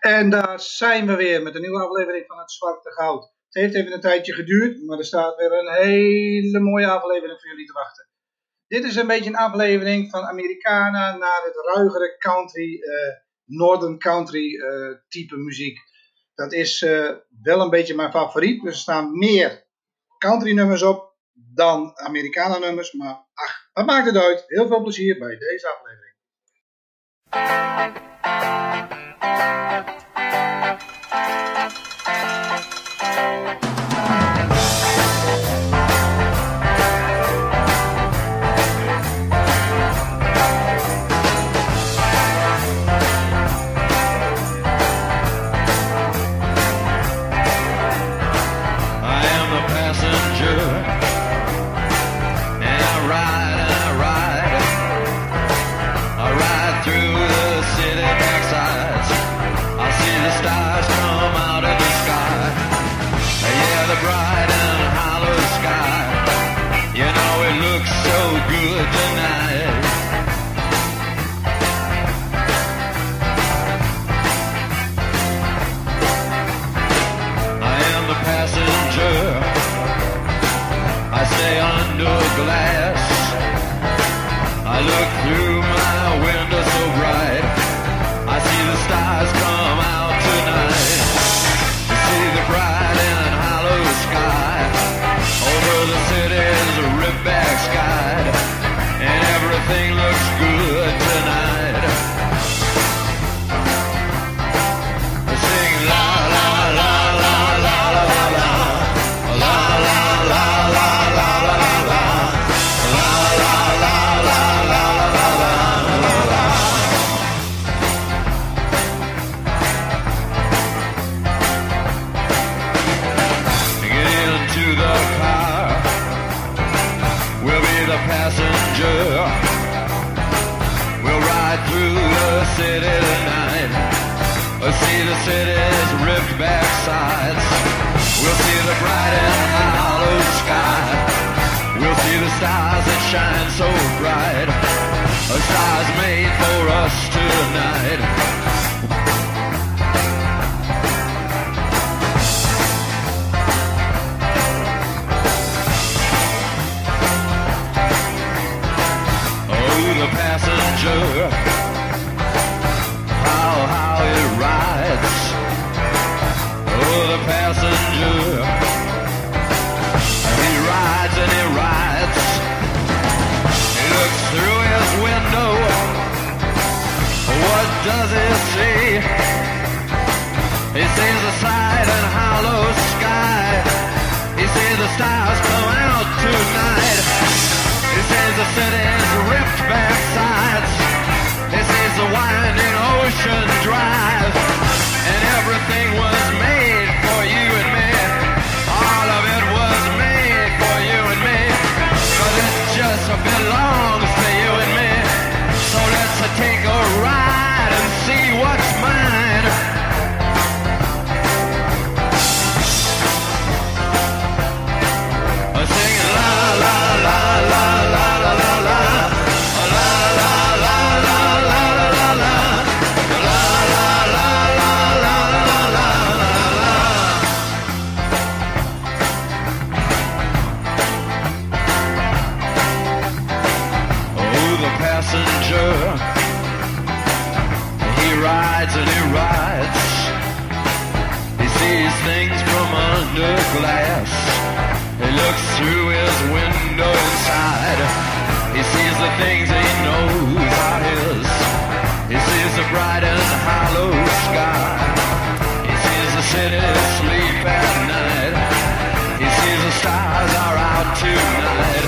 En daar zijn we weer met een nieuwe aflevering van het Zwarte Goud. Het heeft even een tijdje geduurd, maar er staat weer een hele mooie aflevering voor jullie te wachten. Dit is een beetje een aflevering van Americana naar het ruigere country, uh, northern country uh, type muziek. Dat is uh, wel een beetje mijn favoriet. Er staan meer country nummers op dan Americana nummers. Maar ach, wat maakt het uit? Heel veel plezier bij deze aflevering. bright in a hollow sky. We'll see the stars that shine so bright. A stars made for us tonight. Oh, the passenger passenger. He rides and he rides. He sees things from under glass. He looks through his window inside. He sees the things he knows are his. He sees the bright and hollow sky. He sees the city sleep at night. He sees the stars are out tonight.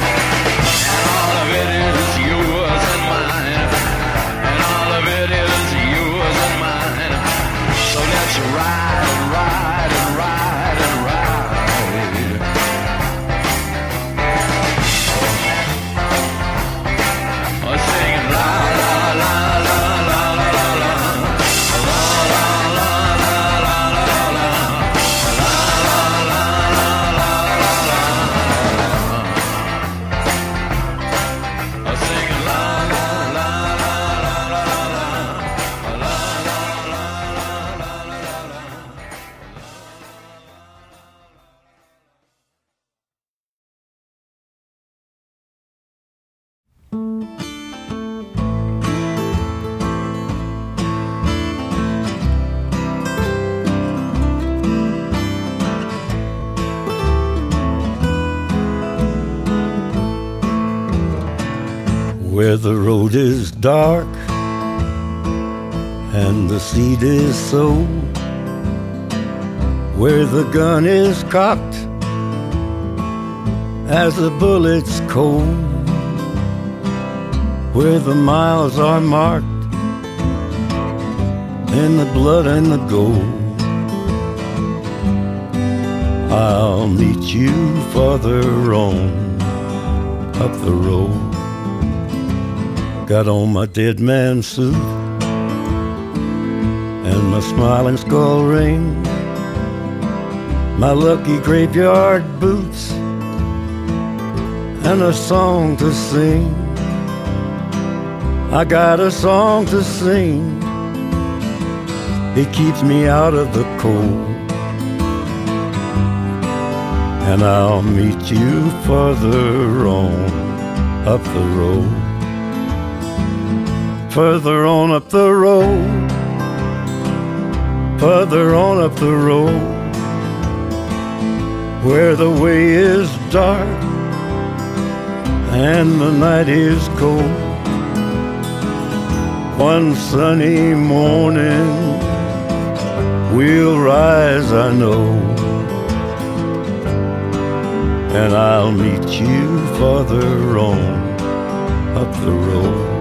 Where the road is dark and the seed is sown, where the gun is cocked as the bullet's cold, where the miles are marked in the blood and the gold. I'll meet you farther on up the road. Got on my dead man suit and my smiling skull ring, my lucky graveyard boots, and a song to sing. I got a song to sing. It keeps me out of the cold. And I'll meet you further on up the road. Further on up the road. Further on up the road. Where the way is dark and the night is cold. One sunny morning we'll rise, I know. And I'll meet you farther on up the road.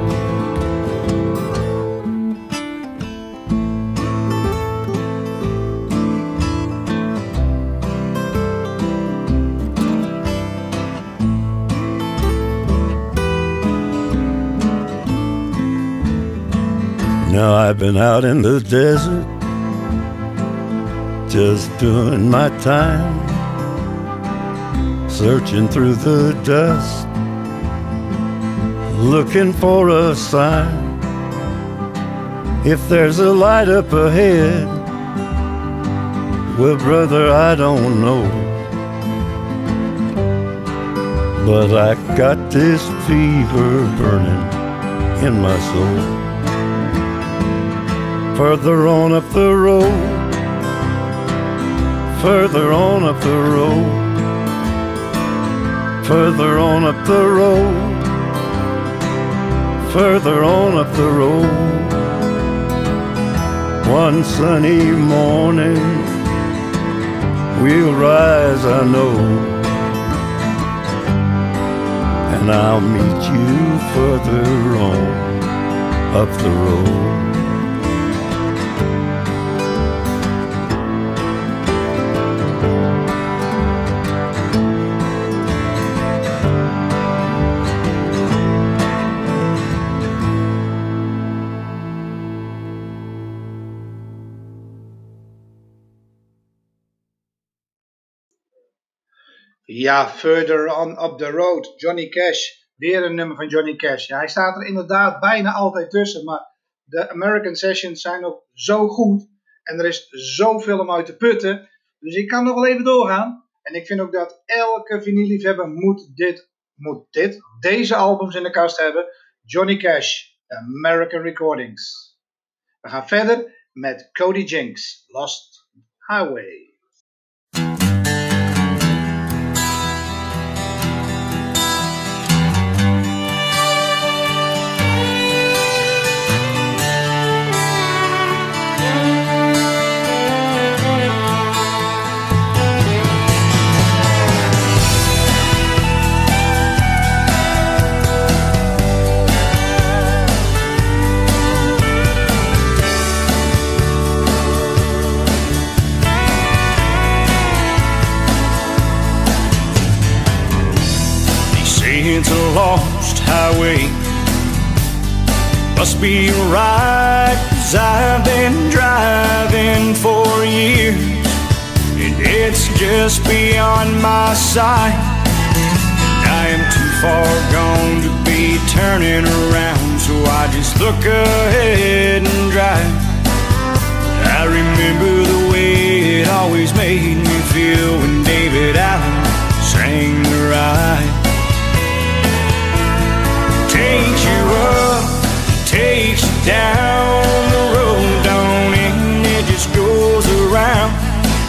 Been out in the desert just doing my time, searching through the dust, looking for a sign. If there's a light up ahead, well, brother, I don't know. But I got this fever burning in my soul. Further on up the road, further on up the road, further on up the road, further on up the road. One sunny morning, we'll rise, I know, and I'll meet you further on up the road. Ja, Further On Up The Road, Johnny Cash. Weer een nummer van Johnny Cash. Ja, hij staat er inderdaad bijna altijd tussen, maar de American Sessions zijn ook zo goed. En er is zoveel om uit te putten. Dus ik kan nog wel even doorgaan. En ik vind ook dat elke vinylliefhebber moet dit, moet dit, deze albums in de kast hebben. Johnny Cash, American Recordings. We gaan verder met Cody Jinks, Lost Highway. Be right, cause I've been driving for years, and it's just beyond my sight. I am too far gone to be turning around, so I just look ahead and drive. I remember the way it always made me feel down the road on end, it just goes around.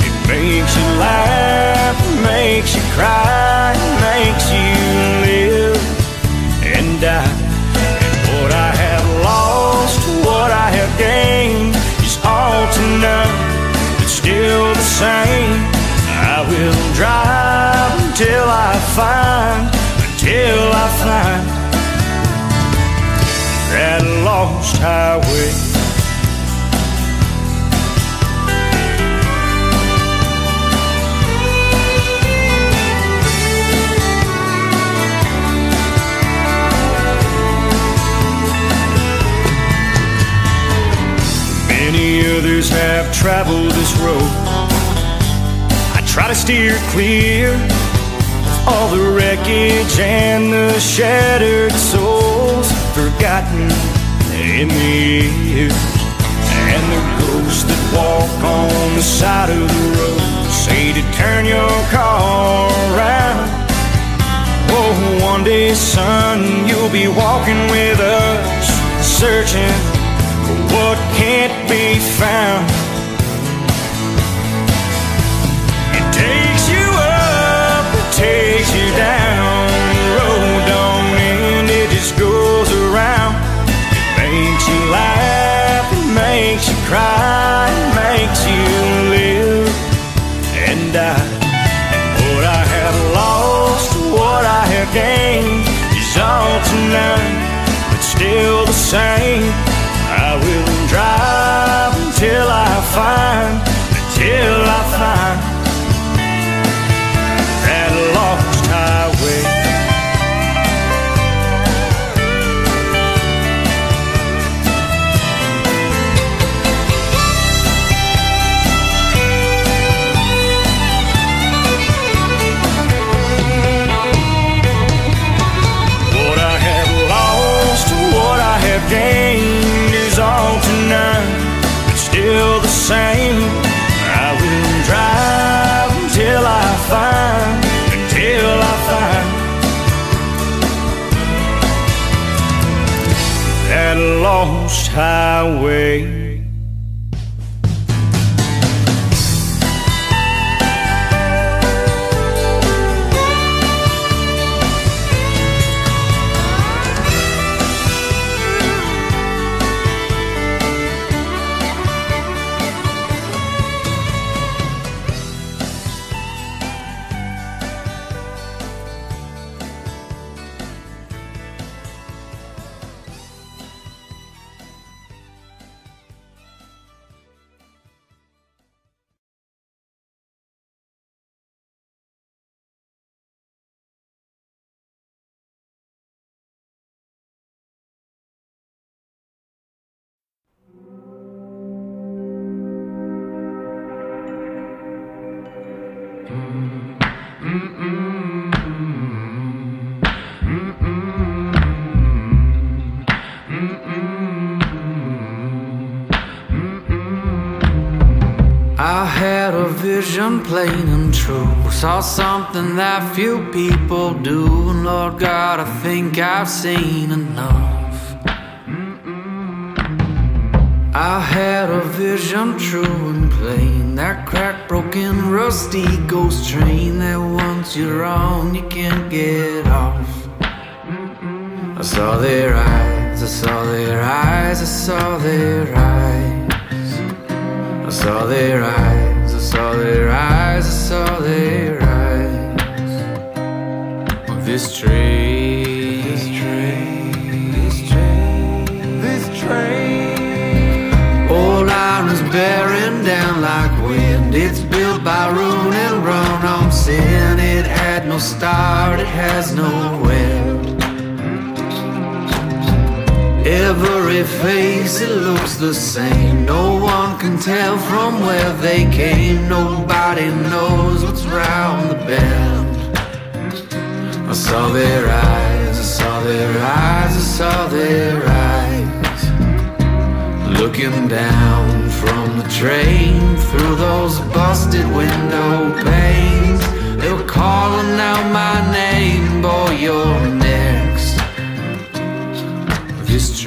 It makes you laugh, makes you cry, makes you live and die. And what I have lost, what I have gained is all to none, but still the same. I will drive until I find. highway. Many others have traveled this road. I try to steer clear all the wreckage and the shattered souls forgotten in the years. And the ghosts that walk on the side of the road say to turn your car around. Oh, one day, son, you'll be walking with us, searching for what can't be found. It makes you live and die. What I have lost, what I have gained, is all tonight, but still the same. I will drive until I find, until I find lost vision plain and true. Saw something that few people do. Lord God, I think I've seen enough. I had a vision true and plain. That cracked, broken, rusty ghost train that once you're on, you can't get off. I saw their eyes, I saw their eyes, I saw their eyes. I saw their eyes, saw their eyes, I saw their eyes. This train, this train, this train, this train. Old iron's bearing down like wind. It's built by ruin and run on sin. It had no start, it has no end. Every face, it looks the same. No one can tell from where they came. Nobody knows what's round the bend. I saw their eyes, I saw their eyes, I saw their eyes. Looking down from the train through those busted window panes. They were calling out my name, boy, you're. This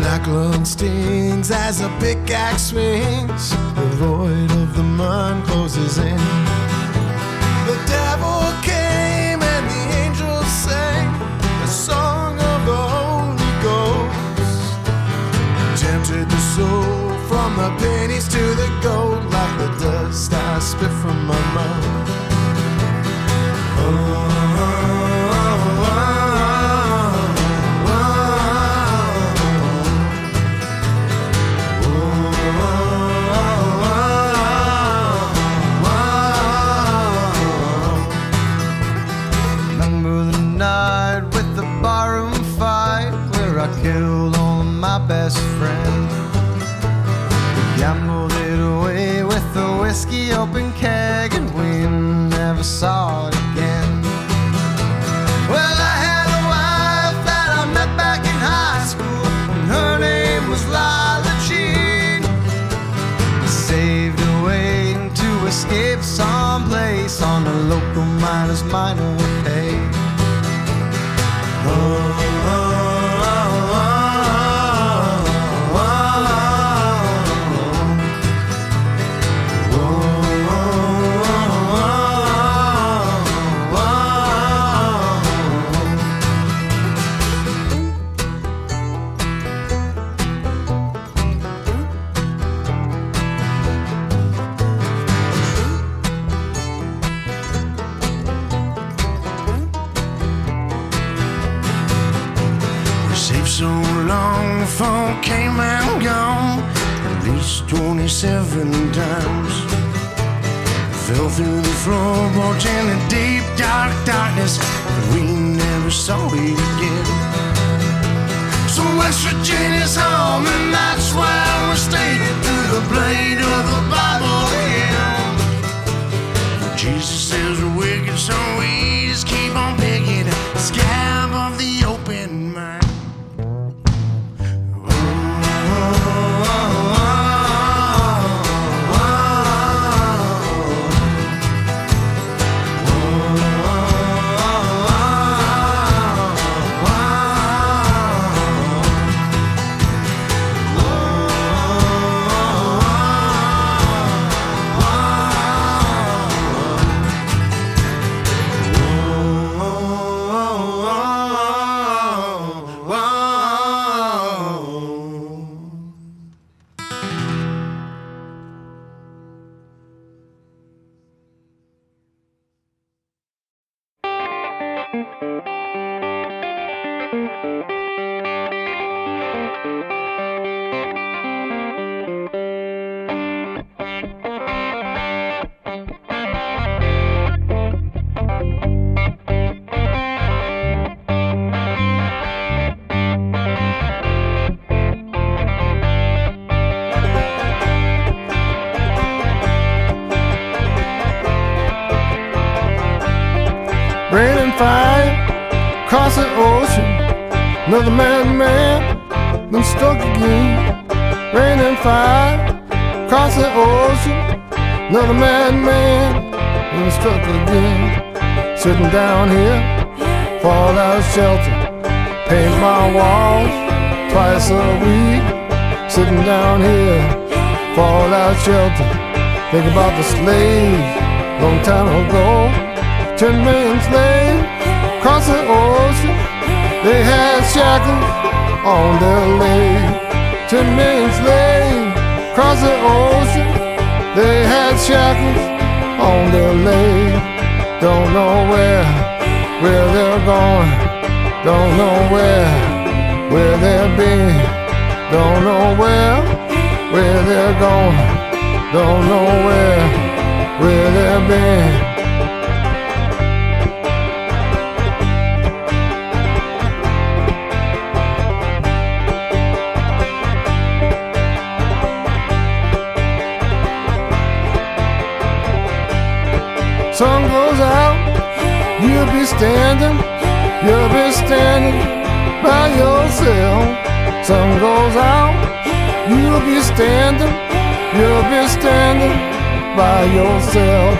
black lung stings as a pickaxe swings. The void of the mind closes in. whiskey open making so easy. Ocean. Another madman been stuck again. Raining fire across the ocean. Another madman been stuck again. Sitting down here, fallout shelter. Paint my walls twice a week. Sitting down here, fallout shelter. Think about the slaves long time ago. Ten million slaves across the ocean. They had shackles on their legs. Ten million slaves across the ocean. They had shackles on their legs. Don't know where, where they're going. Don't know where, where they've been. Don't know where, where they're going. Don't know where, where they've been. Standing, you'll be standing by yourself. Sun goes out, you'll be standing, you'll be standing by yourself.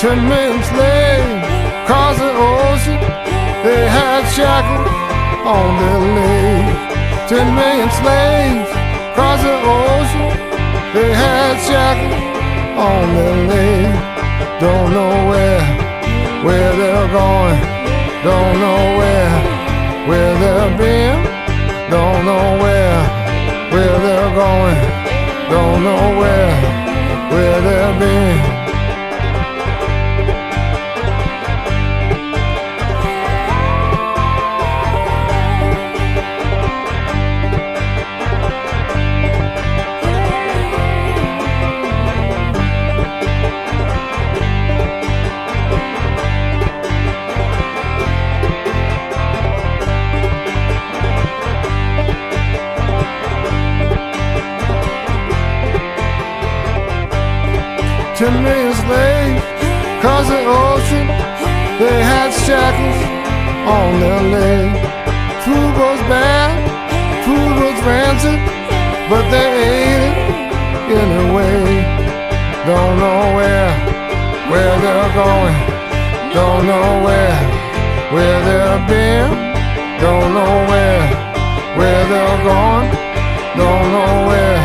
Ten men slaves across the ocean, they had shackles on their legs. Ten million slaves across the ocean, they had shackles on their legs. Don't know where, where they're going. Don't know where, where they've been. Don't know where, where they're going. Don't know where, where they've been. Million slaves across the ocean. They had shackles on their legs. Food was bad, food was rancid, but they ate it anyway. Don't know where, where they're going. Don't know where, where they've been. Don't know where, where they're going. Don't know where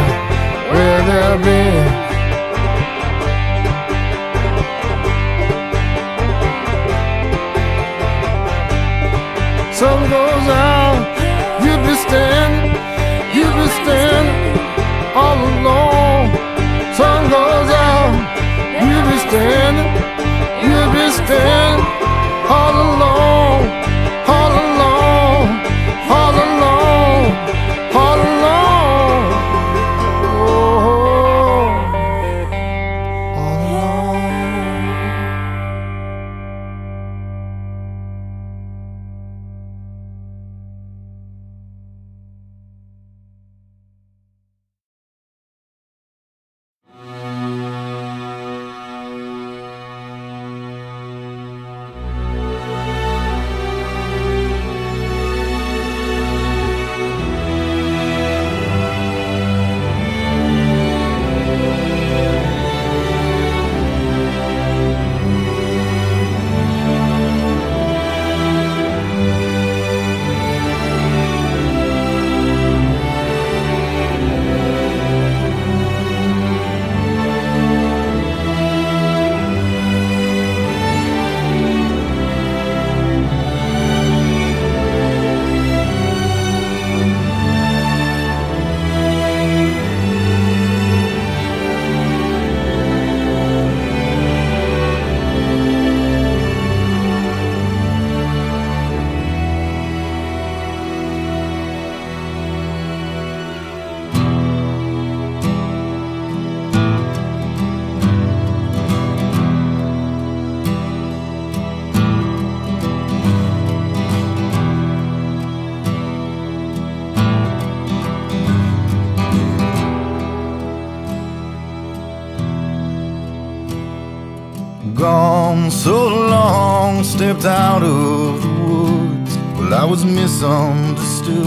out of the woods. Well, I was misunderstood,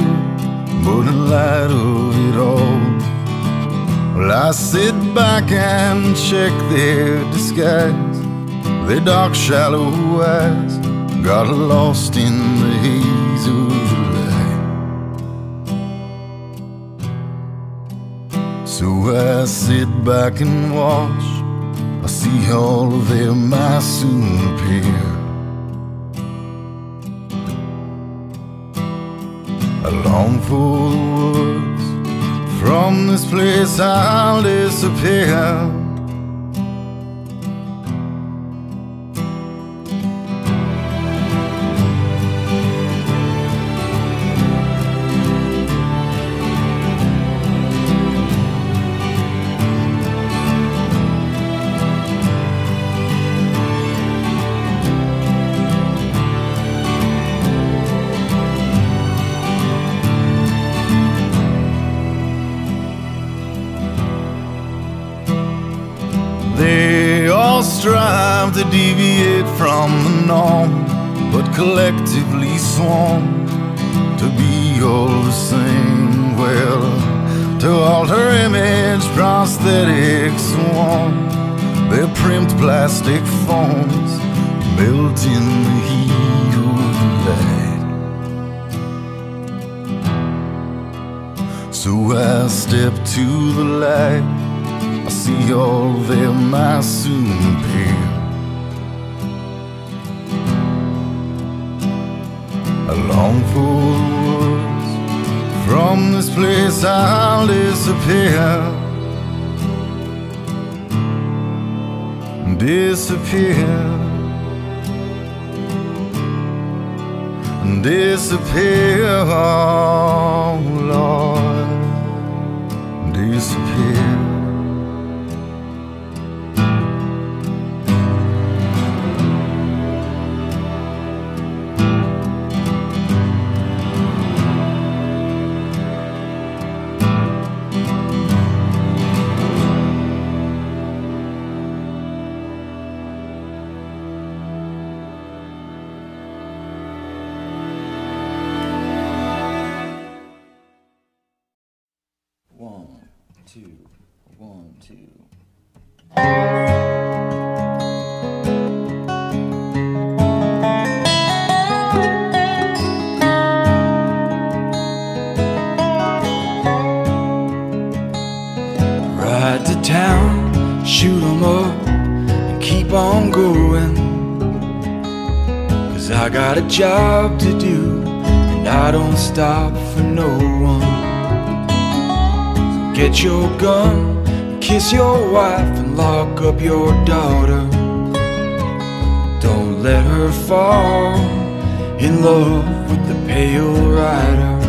but in light of it all, well, I sit back and check their disguise. Their dark, shallow eyes got lost in the haze of the light. So I sit back and watch. I see all of them I soon appear. I long for the words. From this place I'll disappear. To deviate from the norm, but collectively swarm to be all the same. Well, to alter image, prosthetics swarm, their primed plastic forms melt in the heat of the light. So I step to the light. I see all them I soon appear. I long for the words. From this place I'll disappear. Disappear. Disappear, oh Lord. Disappear. Shoot 'em up, and keep on going. Cause I got a job to do, and I don't stop for no one. So get your gun, kiss your wife, and lock up your daughter. Don't let her fall in love with the pale rider.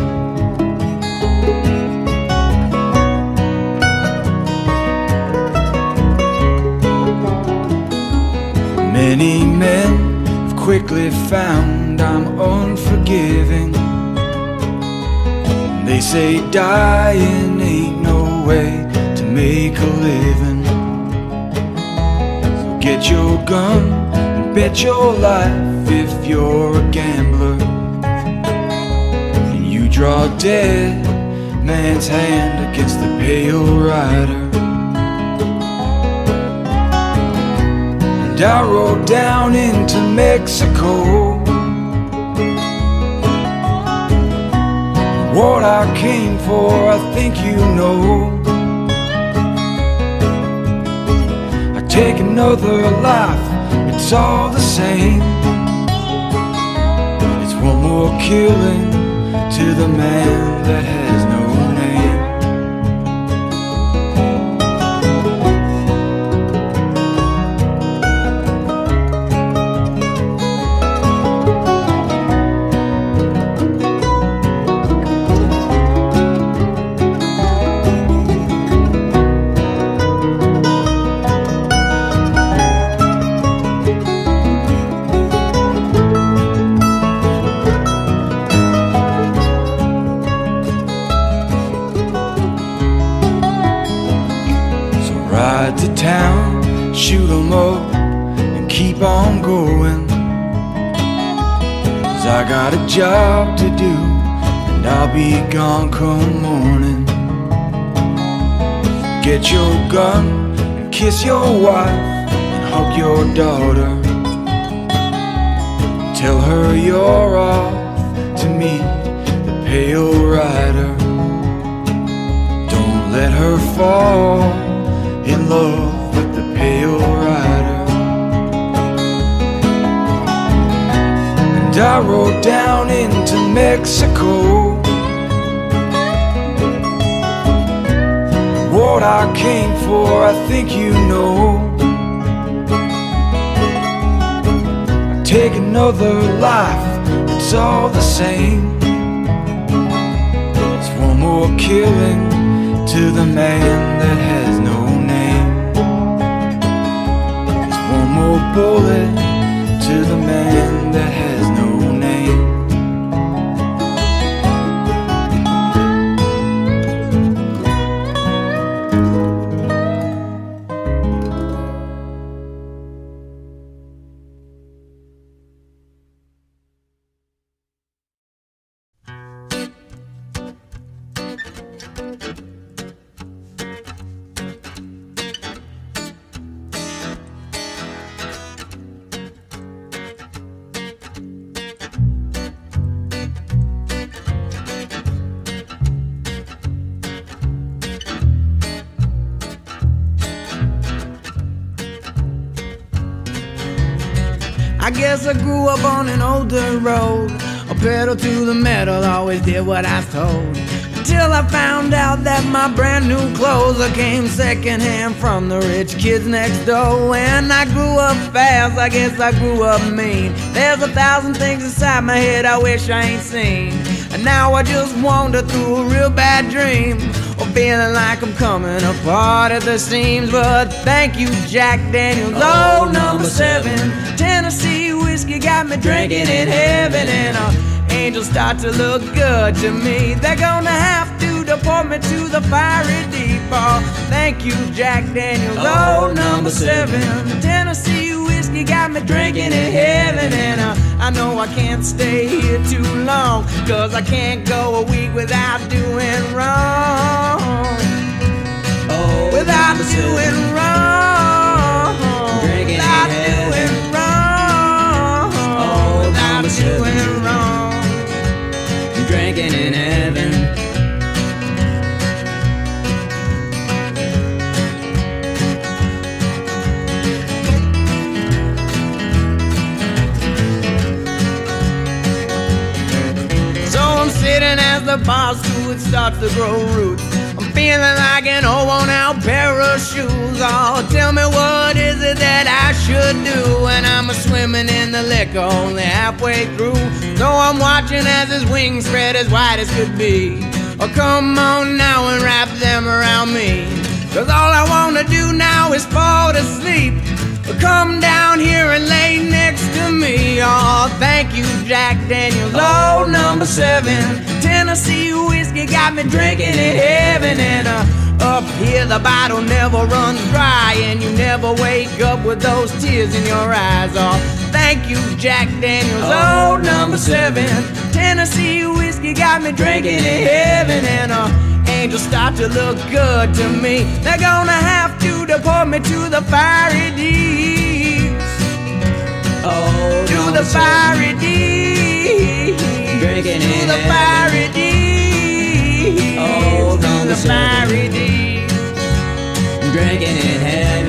Many men have quickly found I'm unforgiving. They say dying ain't no way to make a living. So get your gun and bet your life if you're a gambler. And you draw dead man's hand against the pale rider. And I rode down into Mexico. What I came for, I think you know. I take another life, it's all the same. It's one more killing to the man that has no job to do, and I'll be gone come morning. Get your gun and kiss your wife and hug your daughter. Tell her you're off to meet the pale rider. Don't let her fall in love And I rode down into Mexico. What I came for, I think you know. I take another life, it's all the same. It's one more killing to the man that has no name. It's one more bullet to the man pedal to the metal, always did what I was told. Until I found out that my brand new clothes I came secondhand from the rich kids next door. And I grew up fast, I guess I grew up mean. There's a thousand things inside my head I wish I ain't seen. And now I just wander through a real bad dream. Or feeling like I'm coming apart at the seams. But thank you, Jack Daniels. Oh, number seven. Tennessee whiskey got me drinking in heaven. And uh, angels start to look good to me. They're gonna have to deport me to the fiery deep. Oh, thank you, Jack Daniels. Oh, number seven. Tennessee whiskey got me drinking in heaven. And uh, I know I can't stay here too long. Cause I can't go a week without doing wrong. Oh, Without number seven. doing wrong. The bar stool it starts to grow roots. I'm feeling like an old worn out pair of shoes. Oh, tell me what is it that I should do when I'm a swimming in the liquor only halfway through. So I'm watching as his wings spread as wide as could be. Oh, come on now and wrap them around me. Cause all I wanna do now is fall to sleep. Come down here and lay next to me. Oh, thank you, Jack Daniels. Oh, number seven. Tennessee whiskey got me drinking in heaven. And uh, up here, the bottle never runs dry. And you never wake up with those tears in your eyes. Oh, thank you, Jack Daniels. Oh, number seven. Tennessee whiskey got me drinking in heaven. And uh, angels start to look good to me. They're gonna have to deport me to the fiery deeps. Oh, To the fiery deeps. Drinking To in the deeps. Oh, To the fiery deeps. Drinking in heaven.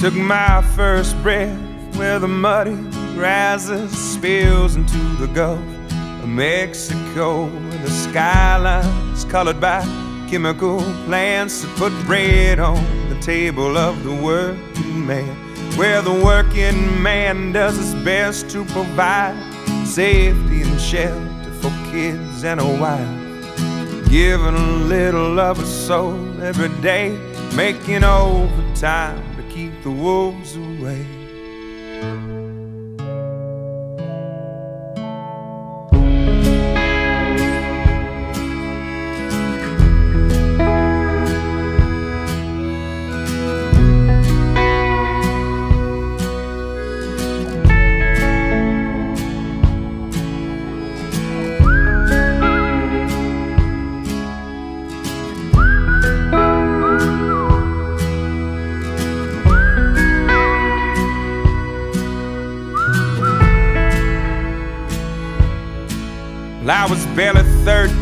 Took my first breath where the muddy rises, spills into the Gulf of Mexico. Where the skyline's colored by chemical plants that put bread on the table of the working man. Where the working man does his best to provide safety and shelter for kids and a wife. Giving a little of a soul every day, making overtime the wolves away.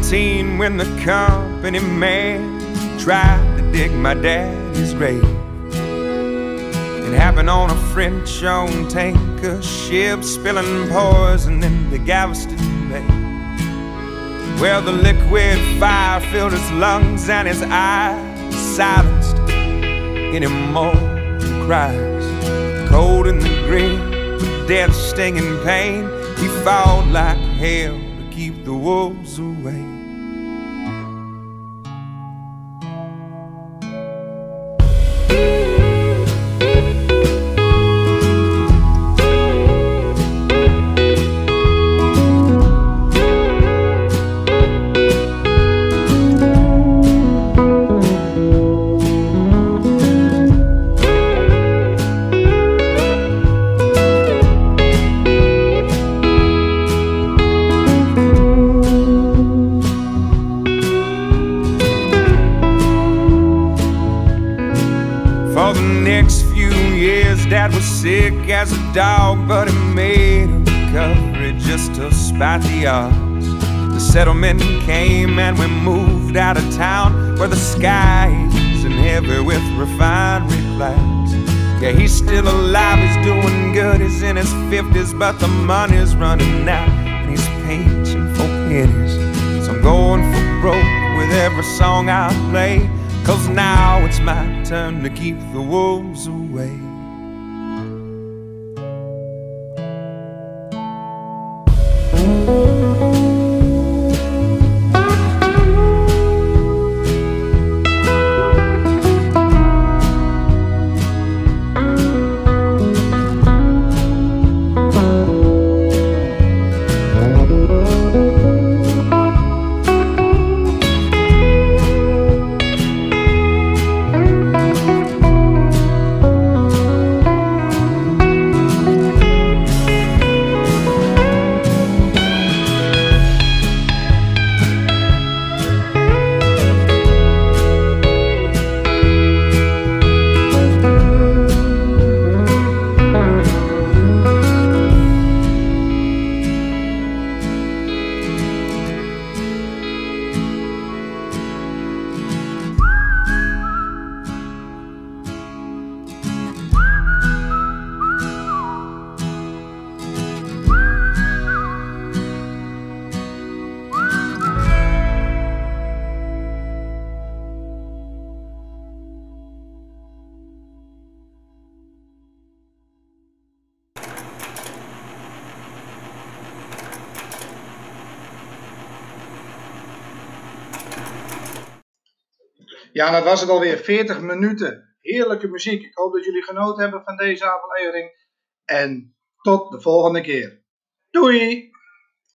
13 when the company man tried to dig my daddy's grave. It happened on a French owned tanker ship spilling poison into Galveston Bay. Where the liquid fire filled his lungs and his eyes silenced any more cries. Cold in the grave, with death stinging pain, he fought like hell to keep the wolves away. Settlement came and we moved out of town where the sky isn't heavy with refinery clouds. Yeah, he's still alive, he's doing good, he's in his 50s, but the money's running out and he's pinching for pennies. So I'm going for broke with every song I play. Cause now it's my turn to keep the wolves away. Was het alweer. 40 minuten. Heerlijke muziek. Ik hoop dat jullie genoten hebben van deze aflevering. En tot de volgende keer. Doei!